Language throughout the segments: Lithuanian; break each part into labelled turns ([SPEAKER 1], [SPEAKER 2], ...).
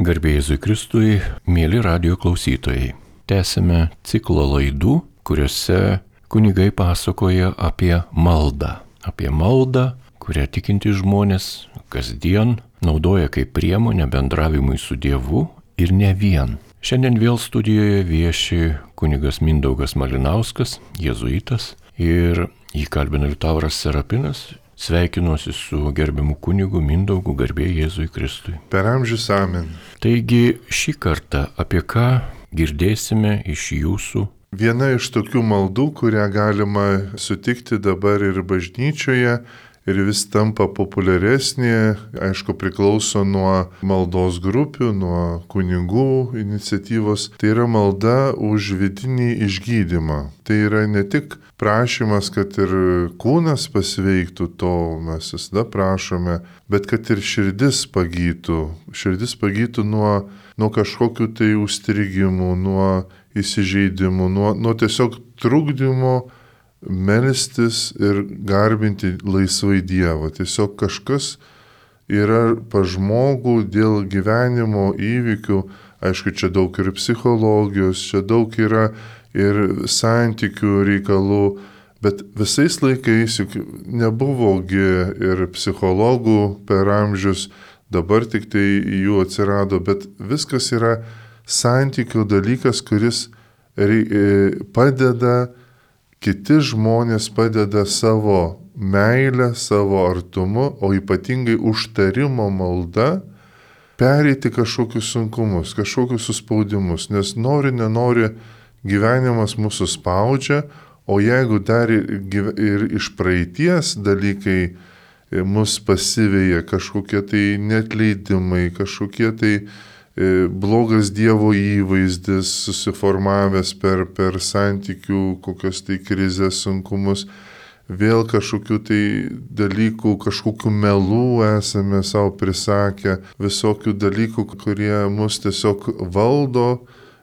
[SPEAKER 1] Garbėjai Jėzui Kristui, mėly radio klausytojai. Tęsime ciklą laidų, kuriuose kunigai pasakoja apie maldą. Apie maldą, kurią tikinti žmonės kasdien naudoja kaip priemonę bendravimui su Dievu ir ne vien. Šiandien vėl studijoje vieši kunigas Mindaugas Malinauskas, jėzuitas, ir jį kalbina Liutauras Serapinas, Sveikinuosi su gerbiamu kunigu Mindaugu garbėjai Jėzui Kristui.
[SPEAKER 2] Per amžius amen.
[SPEAKER 1] Taigi šį kartą apie ką girdėsime iš jūsų?
[SPEAKER 2] Viena iš tokių maldų, kurią galima sutikti dabar ir bažnyčioje, ir vis tampa populiaresnė, aišku, priklauso nuo maldos grupių, nuo kunigų iniciatyvos. Tai yra malda už vidinį išgydymą. Tai yra ne tik prašymas, kad ir kūnas pasveiktų, to mes visada prašome, bet kad ir širdis pagytų. Širdis pagytų nuo, nuo kažkokių tai užstrigimų, nuo įsižeidimų, nuo, nuo tiesiog trukdymo melstis ir garbinti laisvai Dievą. Tiesiog kažkas yra pa žmogų dėl gyvenimo įvykių, aišku, čia daug ir psichologijos, čia daug yra ir santykių reikalų, bet visais laikais juk nebuvogi ir psichologų per amžius, dabar tik tai jų atsirado, bet viskas yra santykių dalykas, kuris padeda kiti žmonės padeda savo meilę, savo artumu, o ypatingai užtarimo malda pereiti kažkokius sunkumus, kažkokius suspaudimus, nes nori, nenori, gyvenimas mūsų spaudžia, o jeigu dar ir, ir iš praeities dalykai e, mus pasivėja, kažkokie tai netleidimai, kažkokie tai E, blogas Dievo įvaizdis susiformavęs per, per santykių, kokios tai krizės sunkumus, vėl kažkokių tai dalykų, kažkokių melų esame savo prisakę, visokių dalykų, kurie mus tiesiog valdo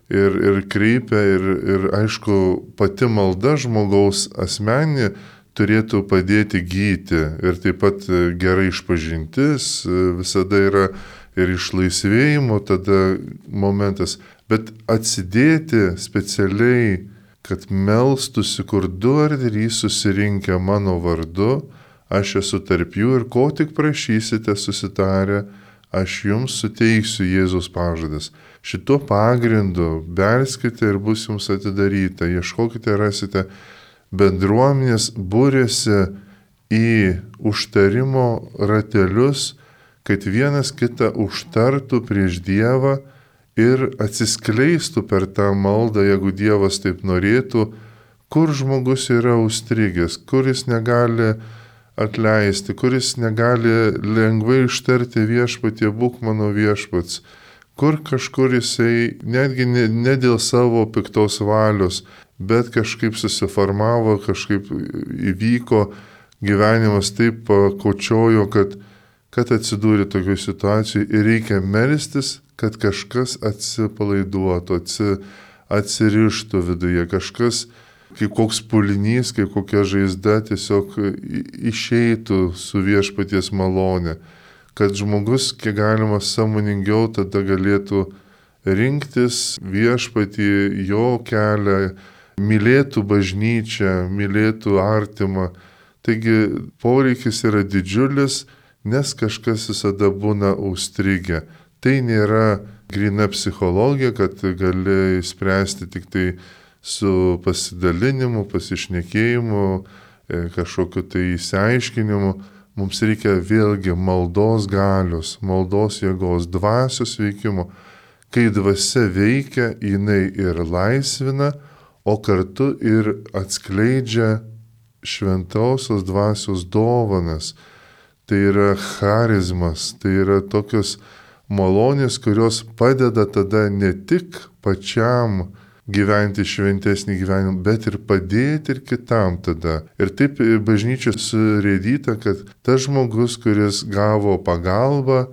[SPEAKER 2] ir, ir kreipia ir, ir aišku, pati malda žmogaus asmenį turėtų padėti gyti ir taip pat gerai išpažintis visada yra ir išlaisvėjimo tada momentas, bet atsidėti specialiai, kad melstusi, kur du ar trys susirinkę mano vardu, aš esu tarp jų ir ko tik prašysite susitarę, aš jums suteiksiu Jėzus pažadas. Šituo pagrindu belskite ir bus jums atidaryta, ieškokite, rasite bendruomenės, būrėsi į užtarimo ratelius, kad vienas kitą užtartų prieš Dievą ir atsiskleistų per tą maldą, jeigu Dievas taip norėtų, kur žmogus yra užstrigęs, kuris negali atleisti, kuris negali lengvai ištarti viešpatie, būk mano viešpats, kur kažkur jisai netgi ne, ne dėl savo piktos valios, bet kažkaip susiformavo, kažkaip įvyko gyvenimas taip pakočiojo, kad kad atsidūrė tokioje situacijoje ir reikia melstis, kad kažkas atsipalaiduotų, atsi, atsirištų viduje, kažkas kaip koks pulinys, kaip kokia žaizda tiesiog išeitų su viešpaties malonė, kad žmogus kiek galima samoningiau tada galėtų rinktis viešpatį, jo kelią, mylėtų bažnyčią, mylėtų artimą. Taigi poreikis yra didžiulis nes kažkas visada būna užstrigę. Tai nėra grina psichologija, kad gali spręsti tik tai su pasidalinimu, pasišnekėjimu, e, kažkokiu tai įsiaiškinimu. Mums reikia vėlgi maldos galios, maldos jėgos, dvasios veikimo. Kai dvasia veikia, jinai ir laisvina, o kartu ir atskleidžia šventosios dvasios dovanas tai yra charizmas, tai yra tokios malonės, kurios padeda tada ne tik pačiam gyventi šventesnį gyvenimą, bet ir padėti ir kitam tada. Ir taip bažnyčia surėdyta, kad tas žmogus, kuris gavo pagalbą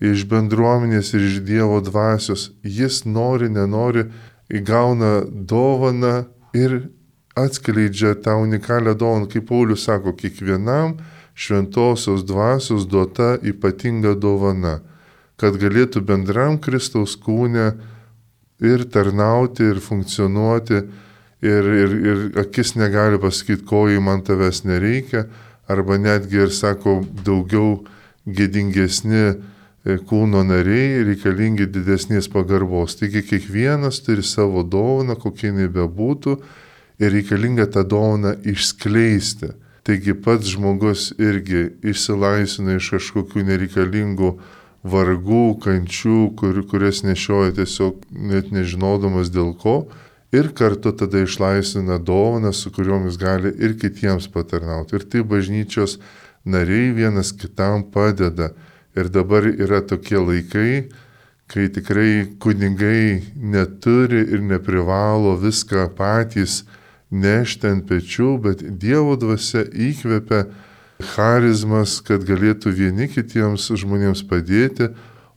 [SPEAKER 2] iš bendruomenės ir iš Dievo dvasios, jis nori, nenori, įgauna dovaną ir atskleidžia tą unikalią dovaną, kaip Paulius sako, kiekvienam šventosios dvasios duota ypatinga dovana. kad galėtų bendram Kristaus kūne ir tarnauti, ir funkcionuoti, ir, ir, ir akis negali pasakyti, ko į man tavęs nereikia, arba netgi ir sako, daugiau gėdingesni e, kūno nariai reikalingi didesnės pagarbos. Taigi kiekvienas turi savo dovaną, kokia jinai bebūtų, ir reikalinga tą dovaną išskleisti. Taigi pats žmogus irgi išsilaisvina iš kažkokių nereikalingų vargų, kančių, kur, kurias nešioja tiesiog net nežinodamas dėl ko, ir kartu tada išlaisvina dovaną, su kuriomis gali ir kitiems patarnauti. Ir tai bažnyčios nariai vienas kitam padeda. Ir dabar yra tokie laikai, kai tikrai kunigai neturi ir neprivalo viską patys nešti ant pečių, bet Dievo dvasia įkvepia charizmas, kad galėtų vieni kitiems žmonėms padėti,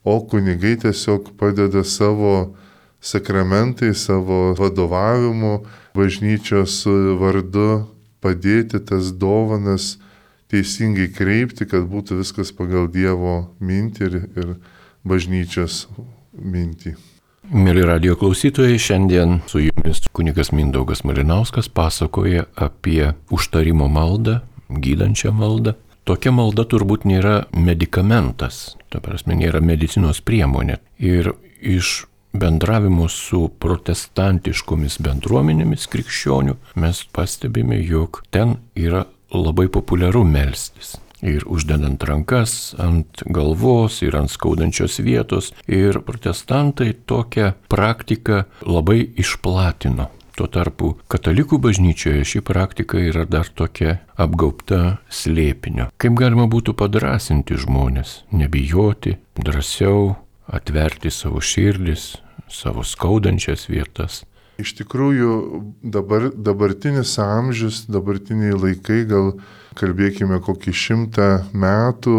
[SPEAKER 2] o kunigai tiesiog padeda savo sakramentai, savo vadovavimu bažnyčios vardu padėti tas dovanas teisingai kreipti, kad būtų viskas pagal Dievo mintį ir, ir bažnyčios mintį.
[SPEAKER 1] Mėly radio klausytojai, šiandien su jumis kunigas Mindaugas Malinauskas pasakoja apie užtarimo maldą, gydančią maldą. Tokia malda turbūt nėra medikamentas, ta prasme nėra medicinos priemonė. Ir iš bendravimo su protestantiškomis bendruomenėmis krikščionių mes pastebime, jog ten yra labai populiaru melstis. Ir uždedant rankas ant galvos ir ant skaudančios vietos. Ir protestantai tokią praktiką labai išplatino. Tuo tarpu katalikų bažnyčioje ši praktika yra dar tokia apgaupta slėpinio. Kaip galima būtų padrasinti žmonės, nebijoti, drąsiau atverti savo širdis, savo skaudančias vietas.
[SPEAKER 2] Iš tikrųjų, dabar, dabartinis amžius, dabartiniai laikai, gal kalbėkime kokį šimtą metų,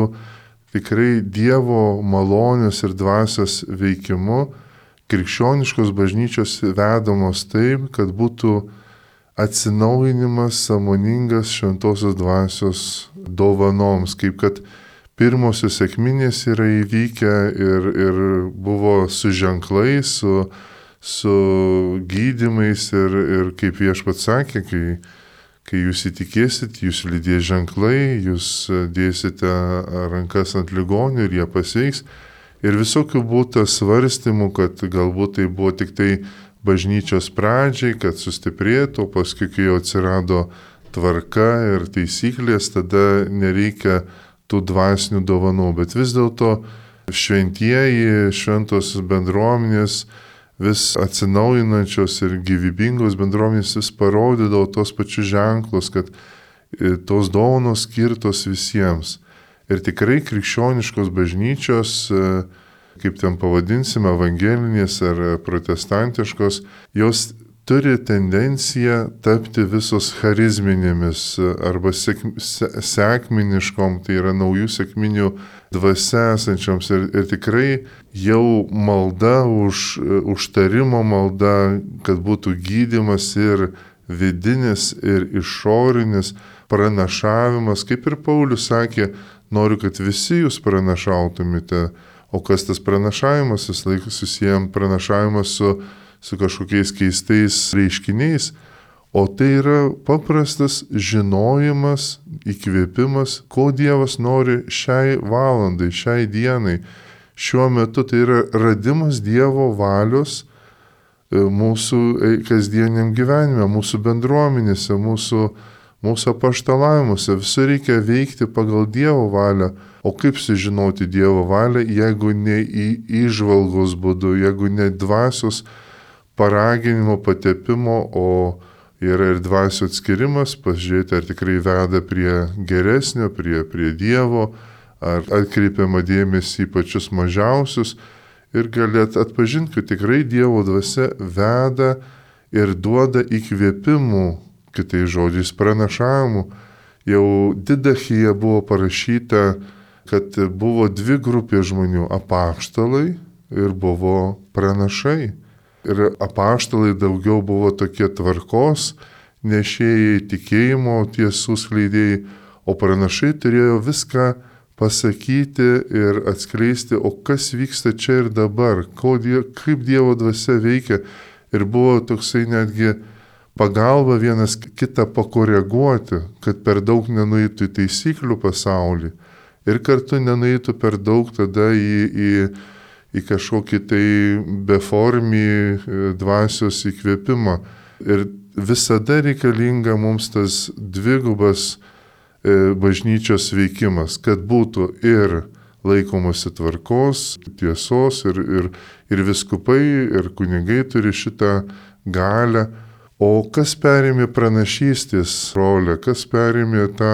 [SPEAKER 2] tikrai Dievo malonės ir dvasios veikimu krikščioniškos bažnyčios vedamos taip, kad būtų atsinaujinimas samoningas šventosios dvasios dovanoms, kaip kad pirmosios sėkminės yra įvykę ir, ir buvo su ženklais, su, su gydimais ir, ir kaip viešpat sakė, kai, kai jūs įtikėsit, jūs lydės ženklai, jūs dėsite rankas ant ligonių ir jie pasveiks. Ir visokių būtų svarstymų, kad galbūt tai buvo tik tai bažnyčios pradžiai, kad sustiprėtų, paskui kai jau atsirado tvarka ir taisyklės, tada nereikia tų dvasinių dovanų, bet vis dėlto šventieji, šventos bendruomenės, vis atsinaujinančios ir gyvybingos bendruomenės vis parodydavo tos pačius ženklus, kad e, tos dovanos skirtos visiems. Ir tikrai krikščioniškos bažnyčios, e, kaip ten pavadinsime, evangelinės ar protestantiškos, jos turi tendenciją tapti visos charizminėmis arba sek, sekminiškom, tai yra naujų sekminių dvasia esančioms ir, ir tikrai jau malda už užtarimo malda, kad būtų gydimas ir vidinis ir išorinis pranašavimas, kaip ir Paulius sakė, noriu, kad visi jūs pranašautumėte, o kas tas pranašavimas, vis laikas susijęm pranašavimas su su kažkokiais keistais reiškiniais, o tai yra paprastas žinojimas, įkvėpimas, ko Dievas nori šiai valandai, šiai dienai. Šiuo metu tai yra radimas Dievo valios e, mūsų e, kasdieniam gyvenime, mūsų bendruomenėse, mūsų, mūsų apaštalavimuose. Visur reikia veikti pagal Dievo valią. O kaip sužinoti Dievo valią, jeigu ne į išvalgos būdu, jeigu ne dvasios paraginimo, patepimo, o yra ir dvasio atskirimas, pažiūrėti, ar tikrai veda prie geresnio, prie, prie Dievo, ar atkreipiama dėmesį į pačius mažiausius ir galėt atpažinti, kad tikrai Dievo dvasia veda ir duoda įkvėpimų, kitai žodžiais pranašavimų. Jau Didachyje buvo parašyta, kad buvo dvi grupės žmonių - apaštalai ir buvo pranašai. Ir apaštalai daugiau buvo tokie tvarkos nešėjai, tikėjimo tiesų skleidėjai, o pranašai turėjo viską pasakyti ir atskleisti, o kas vyksta čia ir dabar, die, kaip Dievo dvasia veikia. Ir buvo toksai netgi pagalba vienas kitą pakoreguoti, kad per daug nenueitų į taisyklių pasaulį ir kartu nenueitų per daug tada į, į, į kažkokį tai beformį e, dvasios įkvėpimą. Ir visada reikalinga mums tas dvigubas e, bažnyčios veikimas, kad būtų ir laikomasi tvarkos, tiesos ir, ir, ir viskupai, ir kunigai turi šitą galę O kas perėmė pranašystės rolę, kas perėmė tą,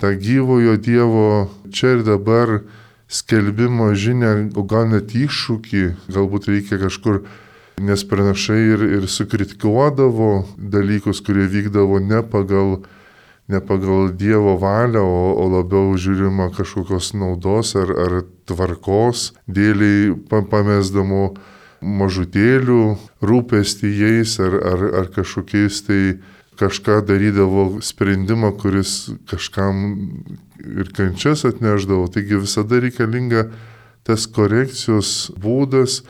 [SPEAKER 2] tą gyvojo Dievo čia ir dabar skelbimo žinę, o gal net iššūkį, galbūt reikia kažkur, nes pranašai ir, ir sukritikuodavo dalykus, kurie vykdavo ne pagal, ne pagal Dievo valią, o, o labiau žiūrima kažkokios naudos ar, ar tvarkos dėliai pamesdamo mažutėlių rūpestį jais ar, ar, ar kažkokiais tai kažką darydavo sprendimą, kuris kažkam ir kančias atneždavo. Taigi visada reikalinga tas korekcijos būdas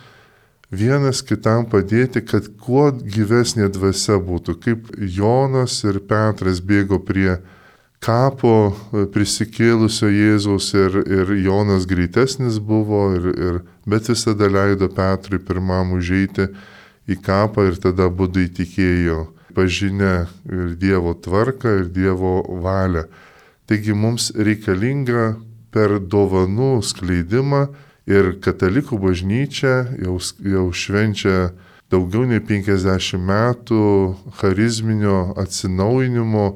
[SPEAKER 2] vienas kitam padėti, kad kuo gyvesnė dvasia būtų. Kaip Jonas ir Petras bėgo prie kapo e, prisikėlusio Jėzaus ir, ir Jonas greitesnis buvo, ir, ir, bet visada leido Petrui pirmam užeiti į kapą ir tada būdai tikėjo, pažinę ir Dievo tvarką, ir Dievo valią. Taigi mums reikalinga per dovanų skleidimą ir katalikų bažnyčia jau, jau švenčia daugiau nei 50 metų charizminio atsinaujinimo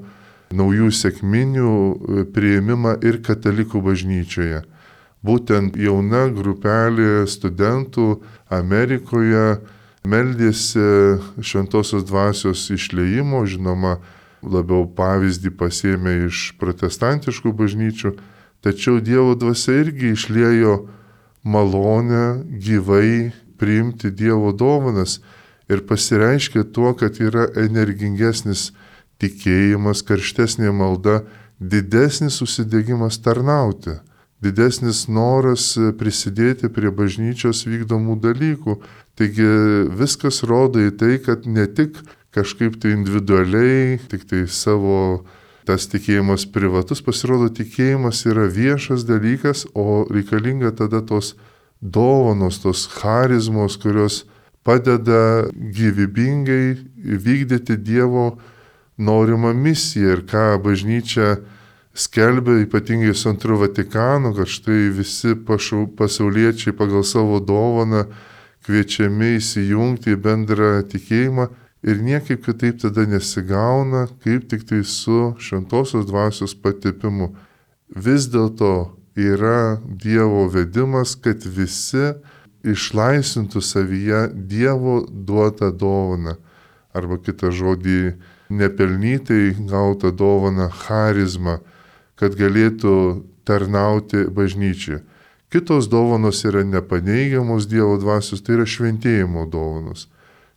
[SPEAKER 2] naujų sėkminių e, prieimimą ir katalikų bažnyčioje. Būtent jauna grupelė studentų Amerikoje meldėsi šventosios dvasios išleimo, žinoma, labiau pavyzdį pasėmė iš protestantiškų bažnyčių, tačiau Dievo dvasia irgi išlėjo malonę gyvai priimti Dievo dovanas ir pasireiškia tuo, kad yra energingesnis tikėjimas, karštesnė malda, didesnis susidėgymas tarnauti, didesnis noras prisidėti prie bažnyčios vykdomų dalykų. Taigi viskas rodo į tai, kad ne tik kažkaip tai individualiai, tik tai savo tas tikėjimas privatus, pasirodo tikėjimas yra viešas dalykas, o reikalinga tada tos dovanos, tos charizmos, kurios padeda gyvybingai vykdyti Dievo norimą misiją ir ką bažnyčia skelbia ypatingai su antru Vatikanu, kad štai visi pašau, pasauliečiai pagal savo dovaną kviečiami įsijungti į bendrą tikėjimą ir niekaip kitaip tada nesigauna, kaip tik tai su šventosios dvasios patipimu. Vis dėlto yra Dievo vedimas, kad visi išlaisvintų savyje Dievo duotą dovaną. Arba kitą žodį nepelnytai gautą dovaną charizmą, kad galėtų tarnauti bažnyčiai. Kitos dovanos yra nepaneigiamos Dievo dvasios, tai yra šventėjimo dovanos.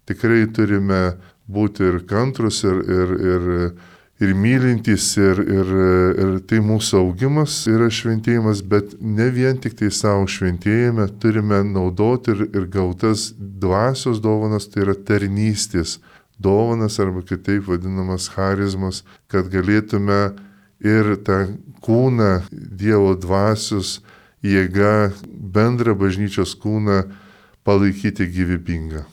[SPEAKER 2] Tikrai turime būti ir kantrus, ir, ir, ir, ir mylintys, ir, ir, ir tai mūsų augimas yra šventėjimas, bet ne vien tik tai savo šventėjime, turime naudoti ir, ir gautas dvasios dovanas, tai yra tarnystės dovanas arba kitaip vadinamas charizmas, kad galėtume ir tą kūną Dievo dvasios jėga, bendrą bažnyčios kūną palaikyti gyvybingą.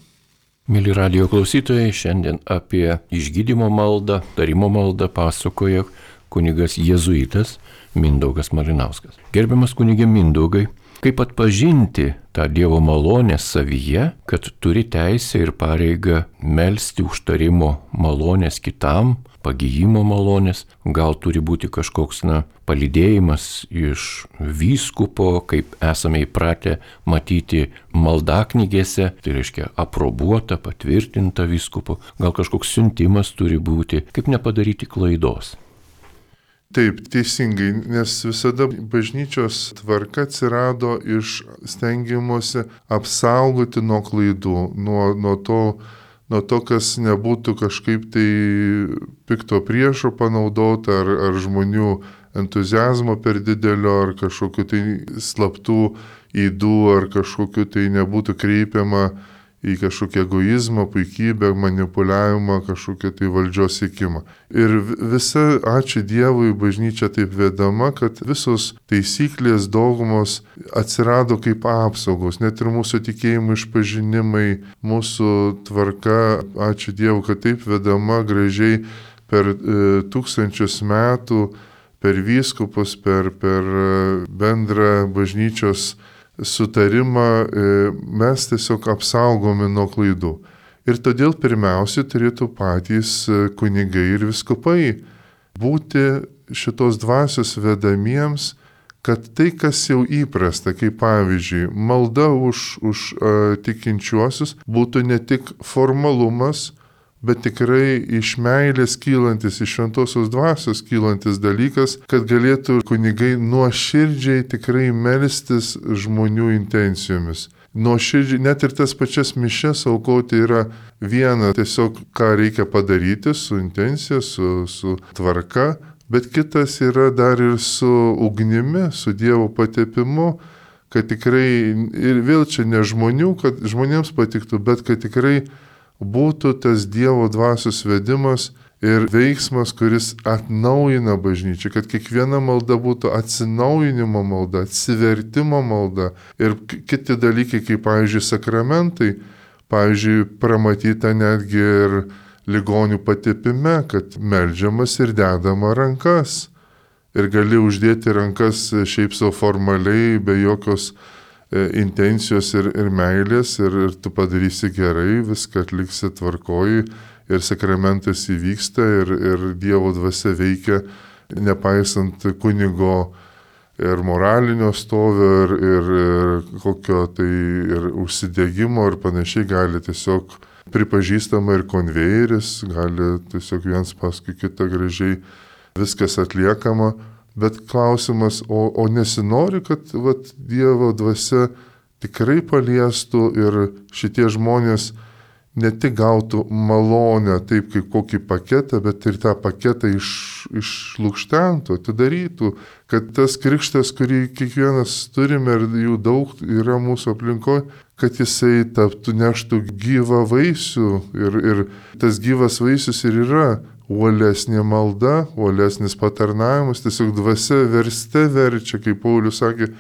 [SPEAKER 1] Mėly radio klausytojai, šiandien apie išgydymo maldą, tarimo maldą pasakoja kunigas Jėzuitas Mindaugas Marinauskas. Gerbiamas kunigė Mindaugai, Kaip atpažinti tą Dievo malonę savyje, kad turi teisę ir pareigą melstį užtarimo malonės kitam, pagyjimo malonės, gal turi būti kažkoks, na, palydėjimas iš vyskupo, kaip esame įpratę matyti maldaknygėse, tai reiškia aprobuota, patvirtinta vyskupo, gal kažkoks siuntimas turi būti, kaip nepadaryti klaidos.
[SPEAKER 2] Taip, teisingai, nes visada bažnyčios tvarka atsirado iš stengimuose apsaugoti nuo klaidų, nuo, nuo, to, nuo to, kas nebūtų kažkaip tai pikto priešo panaudota ar, ar žmonių entuzijazmo per didelio ar kažkokiu tai slaptų įdų ar kažkokiu tai nebūtų kreipiama į kažkokį egoizmą, puikybę, manipuliavimą, kažkokią tai valdžios sėkimą. Ir visa, ačiū Dievui, bažnyčia taip vedama, kad visos taisyklės, dogmos atsirado kaip apsaugos, net ir mūsų tikėjimų išpažinimai, mūsų tvarka, ačiū Dievui, kad taip vedama gražiai per e, tūkstančius metų, per vyskupus, per, per e, bendrą bažnyčios sutarimą e, mes tiesiog apsaugomi nuo klaidų. Ir todėl pirmiausia turėtų patys e, kunigai ir viskupai būti šitos dvasios vedamiems, kad tai, kas jau įprasta, kaip pavyzdžiui, malda už, už uh, tikinčiuosius, būtų ne tik formalumas, bet tikrai iš meilės kylantis, iš šventosios dvasios kylantis dalykas, kad galėtų kunigai nuoširdžiai tikrai melstis žmonių intencijomis. Nuoširdžiai, net ir tas pačias mišes aukoti yra viena, tiesiog ką reikia padaryti su intencija, su, su tvarka, bet kitas yra dar ir su ugnimi, su Dievo patepimu, kad tikrai ir vėl čia ne žmonių, kad žmonėms patiktų, bet kad tikrai būtų tas Dievo dvasios vedimas ir veiksmas, kuris atnaujina bažnyčią, kad kiekviena malda būtų atsinaujinimo malda, atsivertimo malda ir kiti dalykai, kaip, pavyzdžiui, sakramentai, pavyzdžiui, pramatyta netgi ir ligonių patepime, kad melžiamas ir dedama rankas. Ir gali uždėti rankas šiaip savo formaliai, be jokios intencijos ir, ir meilės ir, ir tu padarysi gerai, viską atliksi tvarkoji ir sakramentas įvyksta ir, ir Dievo dvasia veikia, nepaisant kunigo ir moralinio stovio ir, ir, ir kokio tai ir užsidėgymo ir panašiai gali tiesiog pripažįstama ir konvejeris, gali tiesiog viens paskui kitą gražiai viskas atliekama Bet klausimas, o, o nesinori, kad vat, Dievo dvasia tikrai paliestų ir šitie žmonės ne tik gautų malonę, taip kaip kokį paketą, bet ir tą paketą iš, išlūkštentų, atidarytų, kad tas krikštas, kurį kiekvienas turime ir jų daug yra mūsų aplinkoje, kad jisai taptų neštų gyvą vaisių. Ir, ir tas gyvas vaisius ir yra uolesnė malda, uolesnis patarnavimas, tiesiog dvasia verste verčia, kaip Paulius sakė,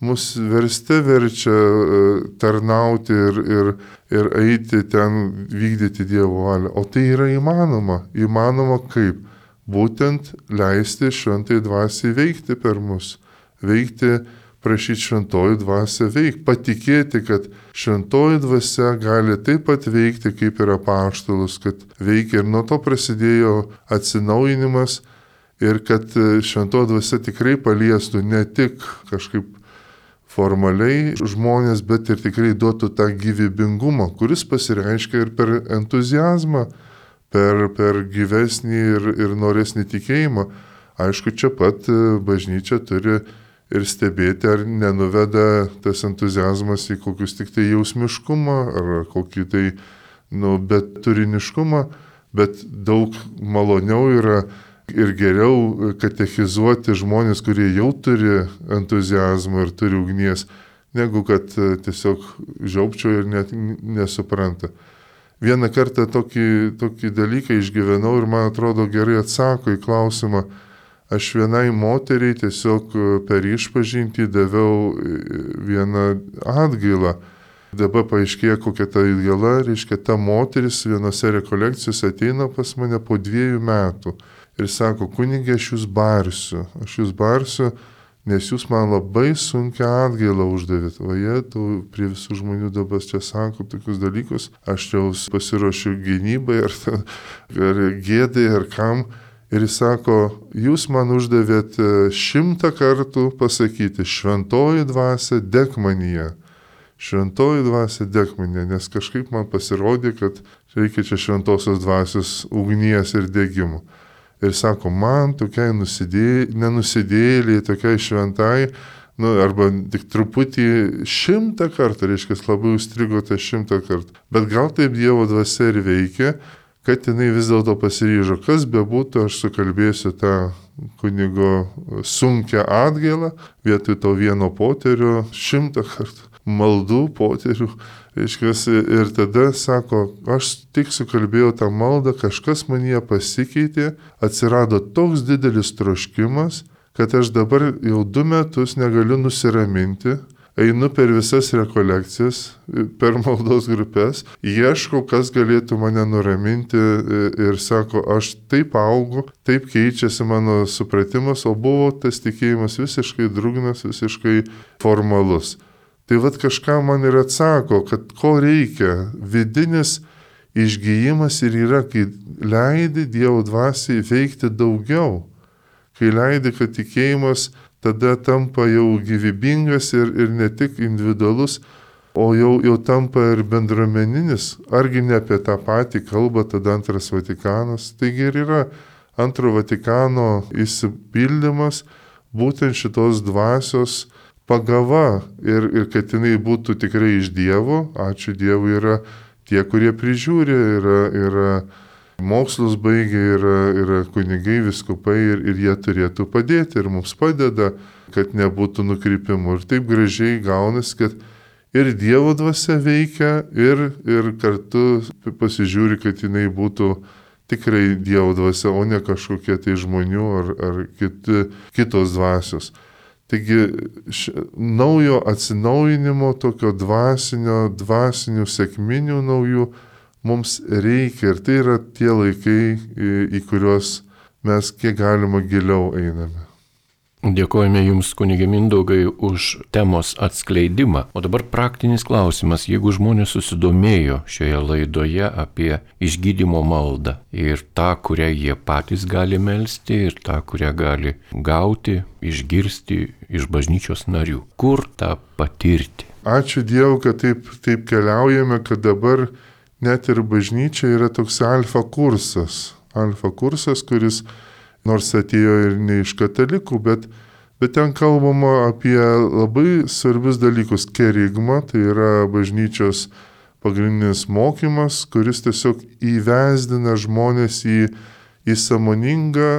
[SPEAKER 2] mus verste verčia e, tarnauti ir, ir, ir eiti ten vykdyti Dievo valią. O tai yra įmanoma. Įmanoma kaip? Būtent leisti šventai dvasiai veikti per mus. Veikti prašyti šventoji dvasia veik, patikėti, kad šventoji dvasia gali taip pat veikti kaip ir apaštalus, kad veikia ir nuo to prasidėjo atsinaujinimas ir kad šventoji dvasia tikrai paliestų ne tik kažkaip formaliai žmonės, bet ir tikrai duotų tą gyvybingumą, kuris pasireiškia ir per entuzijazmą, per, per gyvesnį ir, ir noresnį tikėjimą. Aišku, čia pat bažnyčia turi ir stebėti, ar nenuveda tas entuzijazmas į kokius tik tai jausmiškumą, ar kokį tai, nu, bet turiniškumą, bet daug maloniau yra ir geriau katechizuoti žmonės, kurie jau turi entuzijazmą ir turi ugnies, negu kad e, tiesiog žiaupčio ir net nesupranta. Vieną kartą tokį, tokį dalyką išgyvenau ir man atrodo gerai atsako į klausimą, aš vienai moteriai tiesiog e, per išpažinti daviau e, vieną atgailą. Dabar paaiškėjo, kokia ta atgaila, reiškia, ta moteris vienose rekolekcijose ateina pas mane po dviejų metų ir sako, kunigė, aš jūs barsiu, aš jūs barsiu, nes jūs man labai sunkia atgailą uždavėt. O jie, tu prie visų žmonių dabar čia sako tokius dalykus, aš jau pasiruošiu gynybai ar, ar gėdai ar kam. Ir jis sako, jūs man uždavėt e, šimtą kartų pasakyti, šventoji dvasia dek manyje. Šventoji dvasia dek manyje, nes kažkaip man pasirodė, kad reikia čia šventosios dvasios ugnies ir degimo. Ir sako, man tokiai nusidė, nenusidėliai, tokiai šventai, nu, arba tik truputį šimtą kartų, reiškia, labai užstrigo tą šimtą kartų. Bet gal taip Dievo dvasia ir veikia, kad jinai vis dėlto pasiryžo, kas bebūtų, aš sukalbėsiu tą kunigo sunkia atgaila, vietoj to vieno poterio šimtą kartų maldų poterių. Reiškia, ir tada sako, aš tik sukalbėjau tą maldą, kažkas manyje pasikeitė, atsirado toks didelis troškimas, kad aš dabar jau du metus negaliu nusiraminti, einu per visas rekolekcijas, per maldos grupės, ieškau, kas galėtų mane nuraminti ir sako, aš taip augu, taip keičiasi mano supratimas, o buvo tas tikėjimas visiškai drugnas, visiškai formalus. Tai vad kažką man ir atsako, kad ko reikia, vidinis išgyjimas ir yra, kai leidi Dievo dvasiai veikti daugiau, kai leidi, kad tikėjimas tada tampa jau gyvybingas ir, ir ne tik individualus, o jau, jau tampa ir bendruomeninis. Argi ne apie tą patį kalba tada antras Vatikanas. Taigi ir yra antro Vatikano įsipildymas būtent šitos dvasios pagava ir, ir kad jinai būtų tikrai iš Dievo. Ačiū Dievui yra tie, kurie prižiūri, yra, yra mokslus baigė, yra, yra kunigai, viskupai ir, ir jie turėtų padėti ir mums padeda, kad nebūtų nukrypimų. Ir taip gražiai gaunasi, kad ir Dievo dvasia veikia ir, ir kartu pasižiūri, kad jinai būtų tikrai Dievo dvasia, o ne kažkokie tai žmonių ar, ar kiti, kitos dvasios. Taigi š, naujo atsinaujinimo, tokio dvasinio, dvasinių sėkminių naujų mums reikia ir tai yra tie laikai, į, į kuriuos mes kiek galima giliau einame.
[SPEAKER 1] Dėkojame Jums, kunigė Mindaugai, už temos atskleidimą. O dabar praktinis klausimas. Jeigu žmonės susidomėjo šioje laidoje apie išgydymo maldą ir tą, kurią jie patys gali melstį ir tą, kurią gali gauti, išgirsti iš bažnyčios narių, kur tą patirti?
[SPEAKER 2] Ačiū Dievui, kad taip, taip keliaujame, kad dabar net ir bažnyčia yra toks alfa kursas. Alfa kursas, kuris nors atėjo ir ne iš katalikų, bet, bet ten kalbama apie labai svarbius dalykus. Kerigma, tai yra bažnyčios pagrindinis mokymas, kuris tiesiog įvesdina žmonės į, į samoningą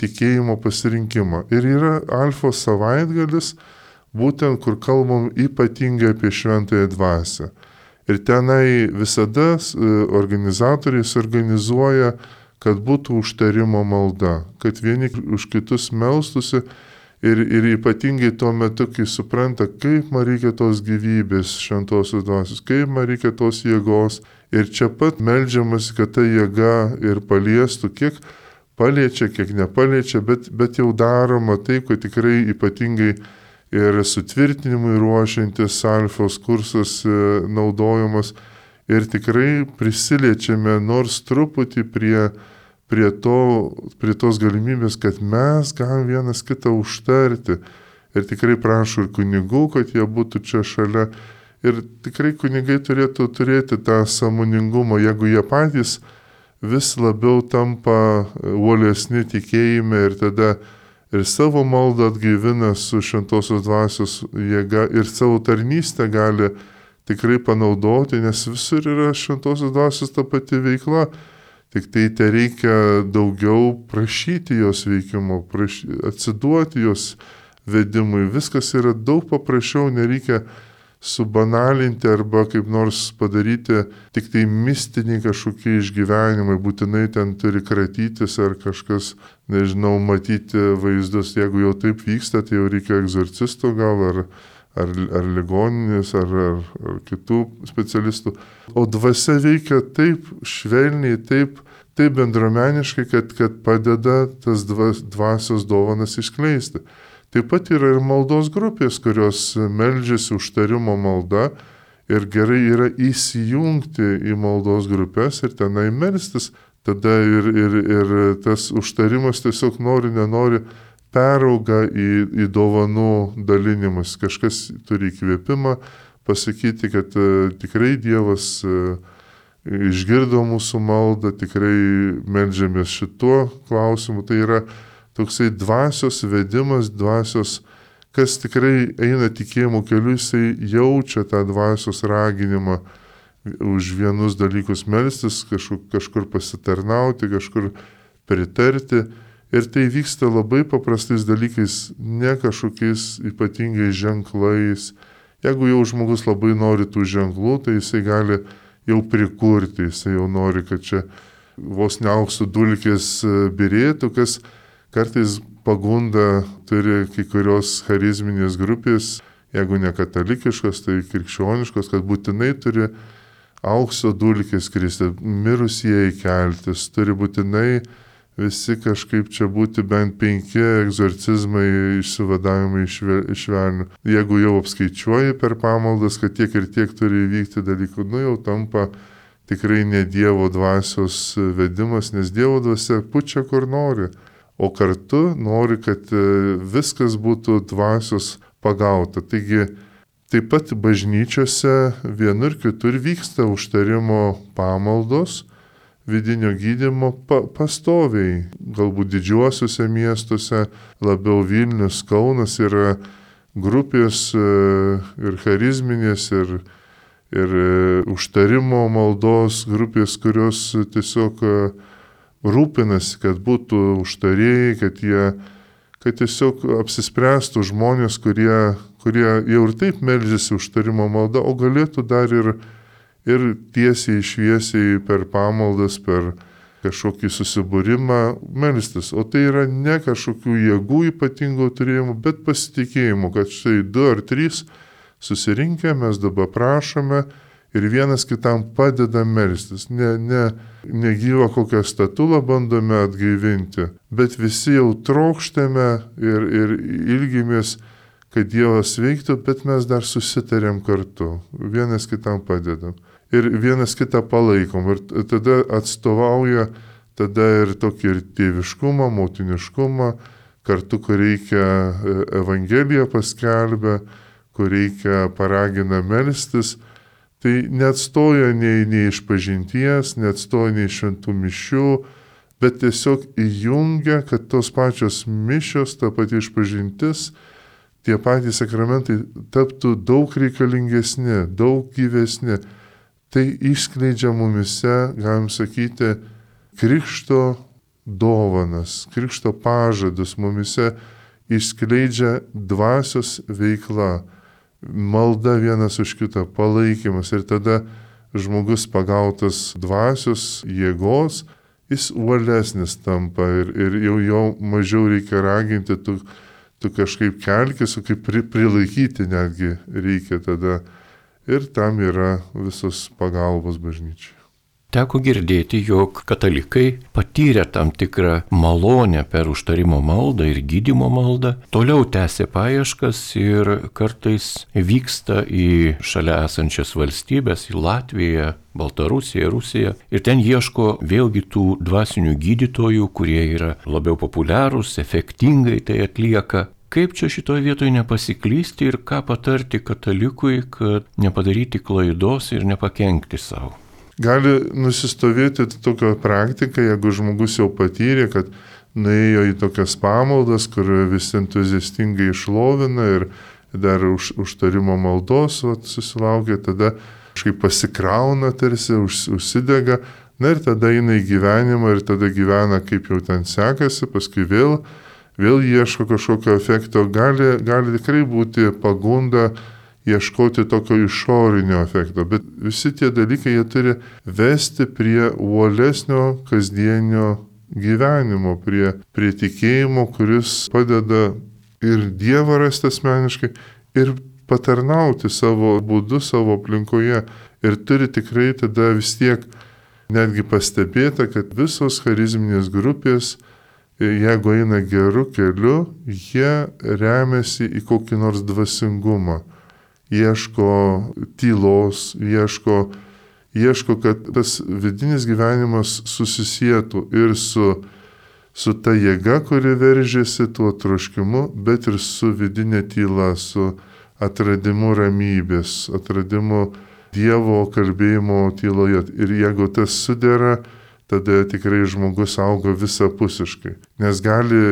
[SPEAKER 2] tikėjimo pasirinkimą. Ir yra alfa savaitgalis, būtent kur kalbam ypatingai apie šventąją dvasę. Ir tenai visada e, organizatoriai suorganizuoja, kad būtų užtarimo malda, kad vieni už kitus melstusi ir, ir ypatingai tuo metu, kai supranta, kaip man reikia tos gyvybės šventosios dvasios, kaip man reikia tos jėgos. Ir čia pat melžiamas, kad ta jėga ir paliestų, kiek paliečia, kiek nepaliečia, bet, bet jau daroma taip, kad tikrai ypatingai ir sutvirtinimui ruošiantis alfos kursas e, naudojamas ir tikrai prisiliečiame nors truputį prie, prie, to, prie tos galimybės, kad mes galim vienas kitą užtarti. Ir tikrai prašau ir kunigų, kad jie būtų čia šalia. Ir tikrai kunigai turėtų turėti tą samoningumą, jeigu jie patys vis labiau tampa uolesni tikėjime ir tada ir savo maldą atgaivina su šventosios dvasios jėga ir savo tarnystę gali tikrai panaudoti, nes visur yra šventosios dvasios ta pati veikla. Tik tai te reikia daugiau prašyti jos veikimo, praš... atsiduoti jos vedimui. Viskas yra daug paprasčiau, nereikia subanalinti arba kaip nors padaryti tik tai mistiniai kažkokie išgyvenimai, būtinai ten turi kratytis ar kažkas, nežinau, matyti vaizdus. Jeigu jau taip vyksta, tai jau reikia egzorcisto gal ar, ar, ar ligoninės, ar, ar, kitų specialistų. O dvasia veikia taip švelniai, taip, taip bendromeniškai, kad, kad padeda tas dvasios dovanas iškleisti. Taip pat yra ir maldos grupės, kurios meldžiasi užtarimo malda ir gerai yra įsijungti į maldos grupės ir tenai melstis. Tada ir, ir, ir tas užtarimas tiesiog nori, nenori perauga į, į dovanų dalinimus. Kažkas turi įkvėpimą pasakyti, kad uh, tikrai Dievas uh, išgirdo mūsų maldą, tikrai melžiamės šituo klausimu. Tai yra toksai dvasios vedimas, dvasios, kas tikrai eina tikėjimo keliu, jisai jaučia tą dvasios raginimą už vienus dalykus melstis, kažkur, kažkur pasitarnauti, kažkur pritarti. Ir tai vyksta labai paprastais dalykais, ne kažkokiais ypatingais ženklais. Jeigu jau žmogus labai nori tų ženklų, tai jisai gali jau prikurti, jisai jau nori, kad čia vos neauksų dulkės e, birėtų, kas kartais pagunda turi kai kurios charizminės grupės, jeigu ne katalikiškos, tai krikščioniškos, kad būtinai turi aukso dulkės kristi, mirusieji keltis, turi būtinai visi kažkaip čia būti bent penki egzorcizmai išsivadavimai iš velnių. Jeigu jau apskaičiuoji per pamaldas, kad tiek ir tiek turi įvykti dalykų, nu jau tampa tikrai ne Dievo dvasios vedimas, nes Dievo dvasia pučia kur nori, o kartu nori, kad e, viskas būtų dvasios pagauta. Taigi taip pat bažnyčiose vienur kitur vyksta užtarimo pamaldos, vidinio gydimo pa pastoviai. Galbūt didžiuosiuose miestuose, labiau Vilnius, Kaunas yra grupės e, ir charizminės, ir, ir e, užtarimo maldos grupės, kurios tiesiog e, rūpinasi, kad būtų užtarėjai, kad jie kad tiesiog apsispręstų žmonės, kurie, kurie jau ir taip melžiasi užtarimo maldą, o galėtų dar ir ir tiesiai šviesiai per pamaldas, per kažkokį susibūrimą melstis. O tai yra ne kažkokių jėgų ypatingo turėjimų, bet pasitikėjimų, kad štai du ar trys susirinkę mes dabar prašome ir vienas kitam padeda melstis. Ne, ne, negyva kokią statulą bandome atgaivinti, bet visi jau trokštame ir, ir ilgimės, kad Dievas veiktų, bet mes dar susitarėm kartu, vienas kitam padedam ir vienas kitą palaikom. Ir tada atstovauja tada ir tokį ir tėviškumą, motiniškumą, kartu, kur reikia e, Evangeliją paskelbę, kur reikia paragina melstis. Tai neatstoja nei, nei iš pažinties, neatstoja nei šventų mišių, bet tiesiog įjungia, kad tos pačios mišios, ta pati išpažintis, tie patys sakramentai taptų daug reikalingesni, daug gyvesni tai išskleidžia mumise, galim sakyti, krikšto dovanas, krikšto pažadus mumise išskleidžia dvasios veikla, malda vienas už kitą, palaikymas. Ir tada žmogus pagautas dvasios jėgos, jis uolesnis tampa ir, ir jau jo mažiau reikia raginti, tu, tu kažkaip kelkis, kaip pri, prilaikyti netgi reikia tada ir tam yra visos pagalbos bažnyčiai.
[SPEAKER 1] Teko girdėti, jog katalikai patyrę tam tikrą malonę per užtarimo maldą ir gydimo maldą, toliau tęsė paieškas ir kartais vyksta į šalia esančias valstybės, į Latviją, Baltarusiją, Rusiją. Ir ten ieško vėlgi tų dvasinių gydytojų, kurie yra labiau populiarūs, efektingai tai atlieka Kaip čia šitoje vietoje nepasiklysti ir ką patarti katalikui, kad nepadaryti klaidos ir nepakenkti savo?
[SPEAKER 2] Gali nusistovėti tokia praktika, jeigu žmogus jau patyrė, kad nuėjo į tokias pamaldas, kur visi entuziastingai išlovina ir dar už, užtarimo maldos vat, susilaukia, tada kažkaip pasikrauna tarsi, už, užsidega, na ir tada eina į gyvenimą ir tada gyvena kaip jau ten sekasi, paskui vėl vėl ieško kažkokio efekto, gali, gali tikrai būti pagunda ieškoti tokio išorinio efekto, bet visi tie dalykai jie turi vesti prie uolesnio kasdienio gyvenimo, prie, prie tikėjimo, kuris padeda ir Dievą rasti asmeniškai, ir patarnauti savo būdu, savo aplinkoje. Ir turi tikrai tada vis tiek netgi pastebėta, kad visos charizminės grupės jeigu eina geru keliu, jie remiasi į kokį nors dvasingumą, ieško tylos, ieško, ieško, kad tas vidinis gyvenimas susisietų ir su, su ta jėga, kuri veržėsi tuo troškimu, bet ir su vidinė tyla, su atradimu ramybės, atradimu Dievo kalbėjimo tyloje. Ir jeigu tas sudėra, tada tikrai žmogus auga visapusiškai. Nes gali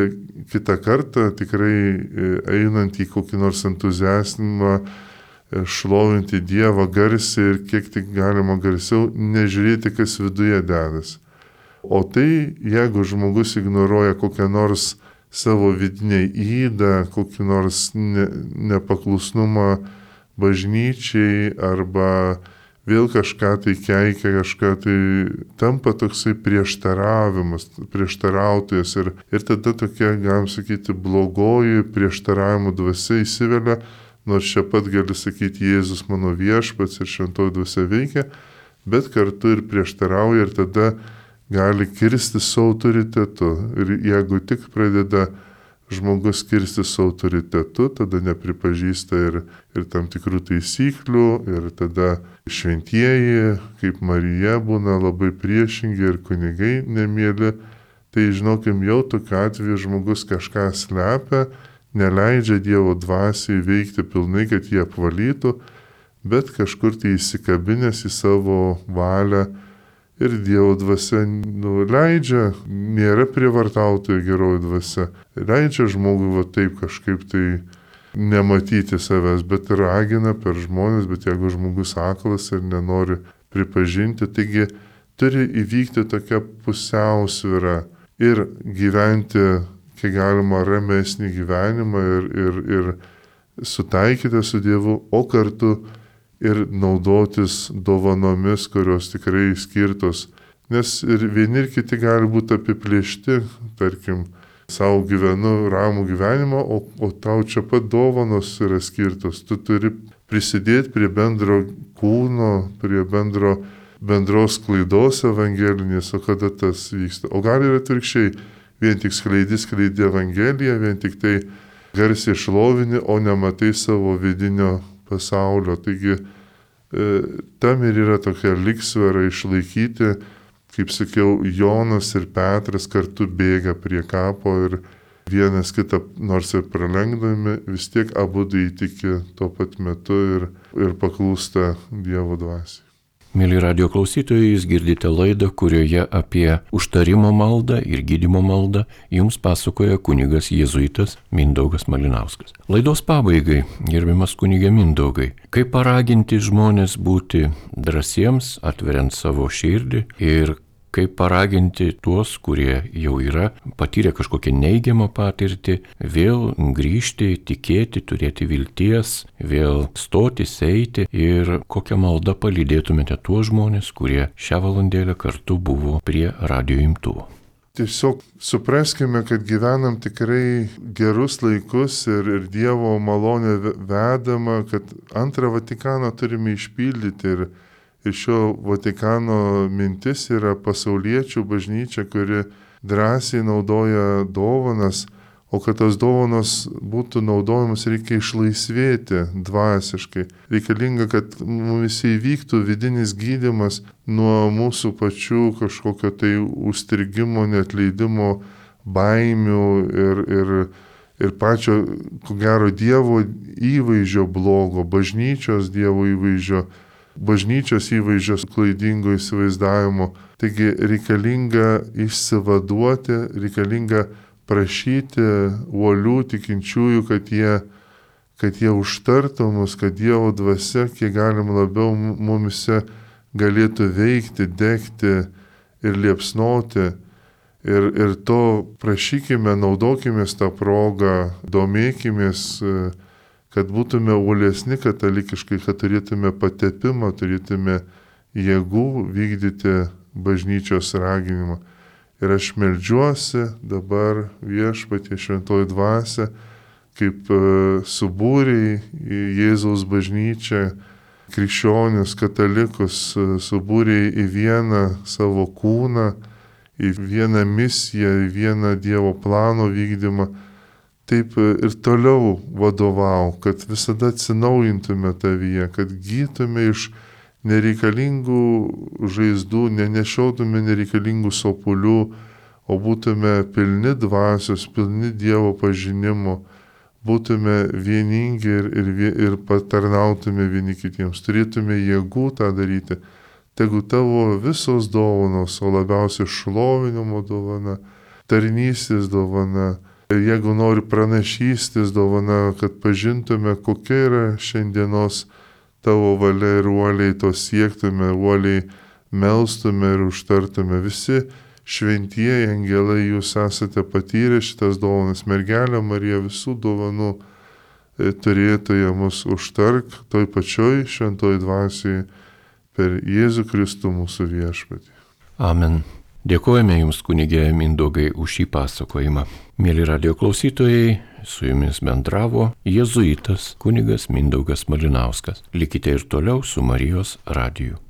[SPEAKER 2] kitą kartą tikrai e, einant į kokį nors entuziasmą, e, šlovinti Dievą garsiai ir kiek tik galima garsiau, nežiūrėti, kas viduje dedasi. O tai, jeigu žmogus ignoruoja kokią nors savo vidinę įdą, kokį nors ne, nepaklusnumą bažnyčiai arba vėl kažką tai keikia, kažką tai tampa toksai prieštaravimas, prieštarautojas ir, ir tada tokia, galim sakyti, blogoji prieštaravimų dvasia įsivelia, nors čia pat gali sakyti Jėzus mano viešpats ir šventoji dvasia veikia, bet kartu ir prieštarauja ir tada gali kirsti su autoritetu. Ir jeigu tik pradeda žmogus kirsti su autoritetu, tada nepripažįsta ir, ir tam tikrų taisyklių, ir tada šventieji, kaip Marija, būna labai priešingi ir kunigai nemėly. Tai žinokim, jau tokiu atveju žmogus kažką slepia, neleidžia Dievo dvasiai veikti pilnai, kad jie apvalytų, bet kažkur tai įsikabinės į savo valią ir Dievo dvasia nuleidžia, nėra prievartautojo geroji dvasia, leidžia žmogui va taip kažkaip tai nematyti savęs, bet ragina per žmonės, bet jeigu žmogus aklas ir nenori pripažinti, taigi turi įvykti tokia pusiausvyra ir gyventi kiek galima ramesnį gyvenimą ir, ir, ir sutaikyti su Dievu, o kartu ir naudotis dovanomis, kurios tikrai skirtos. Nes ir vieni ir kiti gali būti apiplėšti, tarkim, savo gyvenu ramų gyvenimą, o, o tau čia pat dovanos yra skirtos. Tu turi prisidėti prie bendro kūno, prie bendro, bendros klaidos evangelinės, o kada tas vyksta. O gal ir atvirkščiai, vien tik skleidi, skleidi Evangeliją, vien tik tai garsiai šlovini, o nematai savo vidinio pasaulio. Taigi e, tam ir yra tokia liksvara išlaikyti, kaip sakiau, Jonas ir Petras kartu bėga prie kapo ir vienas kitą nors ir pralenkdami, vis tiek abu įtiki tuo pat metu ir, ir paklūsta Dievo dvasiai.
[SPEAKER 1] Mėly radio klausytojai, jūs girdite laidą, kurioje apie užtarimo maldą ir gydimo maldą jums pasakoja kunigas Jėzuitas Mindaugas Malinauskas. Laidos pabaigai, gerbiamas kunigė Mindaugai, kaip paraginti žmonės būti drąsiems, atveriant savo širdį ir kaip paraginti tuos, kurie jau yra patyrę kažkokią neigiamą patirtį, vėl grįžti, tikėti, turėti vilties, vėl stotis, eiti ir kokią maldą palydėtumėte tuos žmonės, kurie šią valandėlę kartu buvo prie radio imtuvo.
[SPEAKER 2] Tiesiog supraskime, kad gyvenam tikrai gerus laikus ir, ir Dievo malonė vedama, kad antrą Vatikaną turime išpildyti ir Ir šio Vatikano mintis yra pasauliečių bažnyčia, kuri drąsiai naudoja dovanas, o kad tos dovanos būtų naudojamos, reikia išlaisvėti dvasiškai. Reikalinga, kad mums įvyktų vidinis gydimas nuo mūsų pačių kažkokio tai užstrigimo, netleidimo, baimių ir, ir, ir pačio, ko gero, Dievo įvaizdžio blogo, bažnyčios Dievo įvaizdžio bažnyčios įvaizdžio klaidingo įsivaizdavimo. Taigi reikalinga išsivaduoti, reikalinga prašyti uolių tikinčiųjų, kad jie, kad jie užtartų mus, kad Dievo dvasia kiek galim labiau mumise galėtų veikti, degti ir liepsnoti. Ir, ir to prašykime, naudokime tą progą, domėkimės, kad būtume uolesni katalikiškai, kad turėtume patepimą, turėtume jėgų vykdyti bažnyčios raginimą. Ir aš melžiuosi dabar viešpatie šventoji dvasia, kaip e, subūriai į Jėzaus bažnyčią, krikščionius, katalikus, e, subūriai į vieną savo kūną, į vieną misiją, į vieną Dievo plano vykdymą taip ir toliau vadovau, kad visada atsinaujintume tavyje, kad gytume iš nereikalingų žaizdų, nenešiotume nereikalingų sopulių, o būtume pilni dvasios, pilni Dievo pažinimo, būtume vieningi ir, ir, ir patarnautume vieni kitiems, turėtume jėgų tą daryti. Tegu tavo visos dovanos, o labiausiai šlovinimo dovana, tarnystės dovana, Jeigu nori pranašystis dovana, kad pažintume, kokia yra šiandienos tavo valia ir uoliai to siektume, uoliai melstume ir užtartume. Visi šventieji angelai, jūs esate patyrę šitas dovanas, mergelė Marija visų dovanų e, turėtoje mus užtark toj pačioj šventoj dvasiai per Jėzų Kristų mūsų viešpatį.
[SPEAKER 1] Amen. Dėkojame Jums, kunigė Mindaugai, už šį pasakojimą. Mėly radio klausytojai, su Jumis bendravo jėzuitas kunigas Mindaugas Malinauskas. Likite ir toliau su Marijos radiju.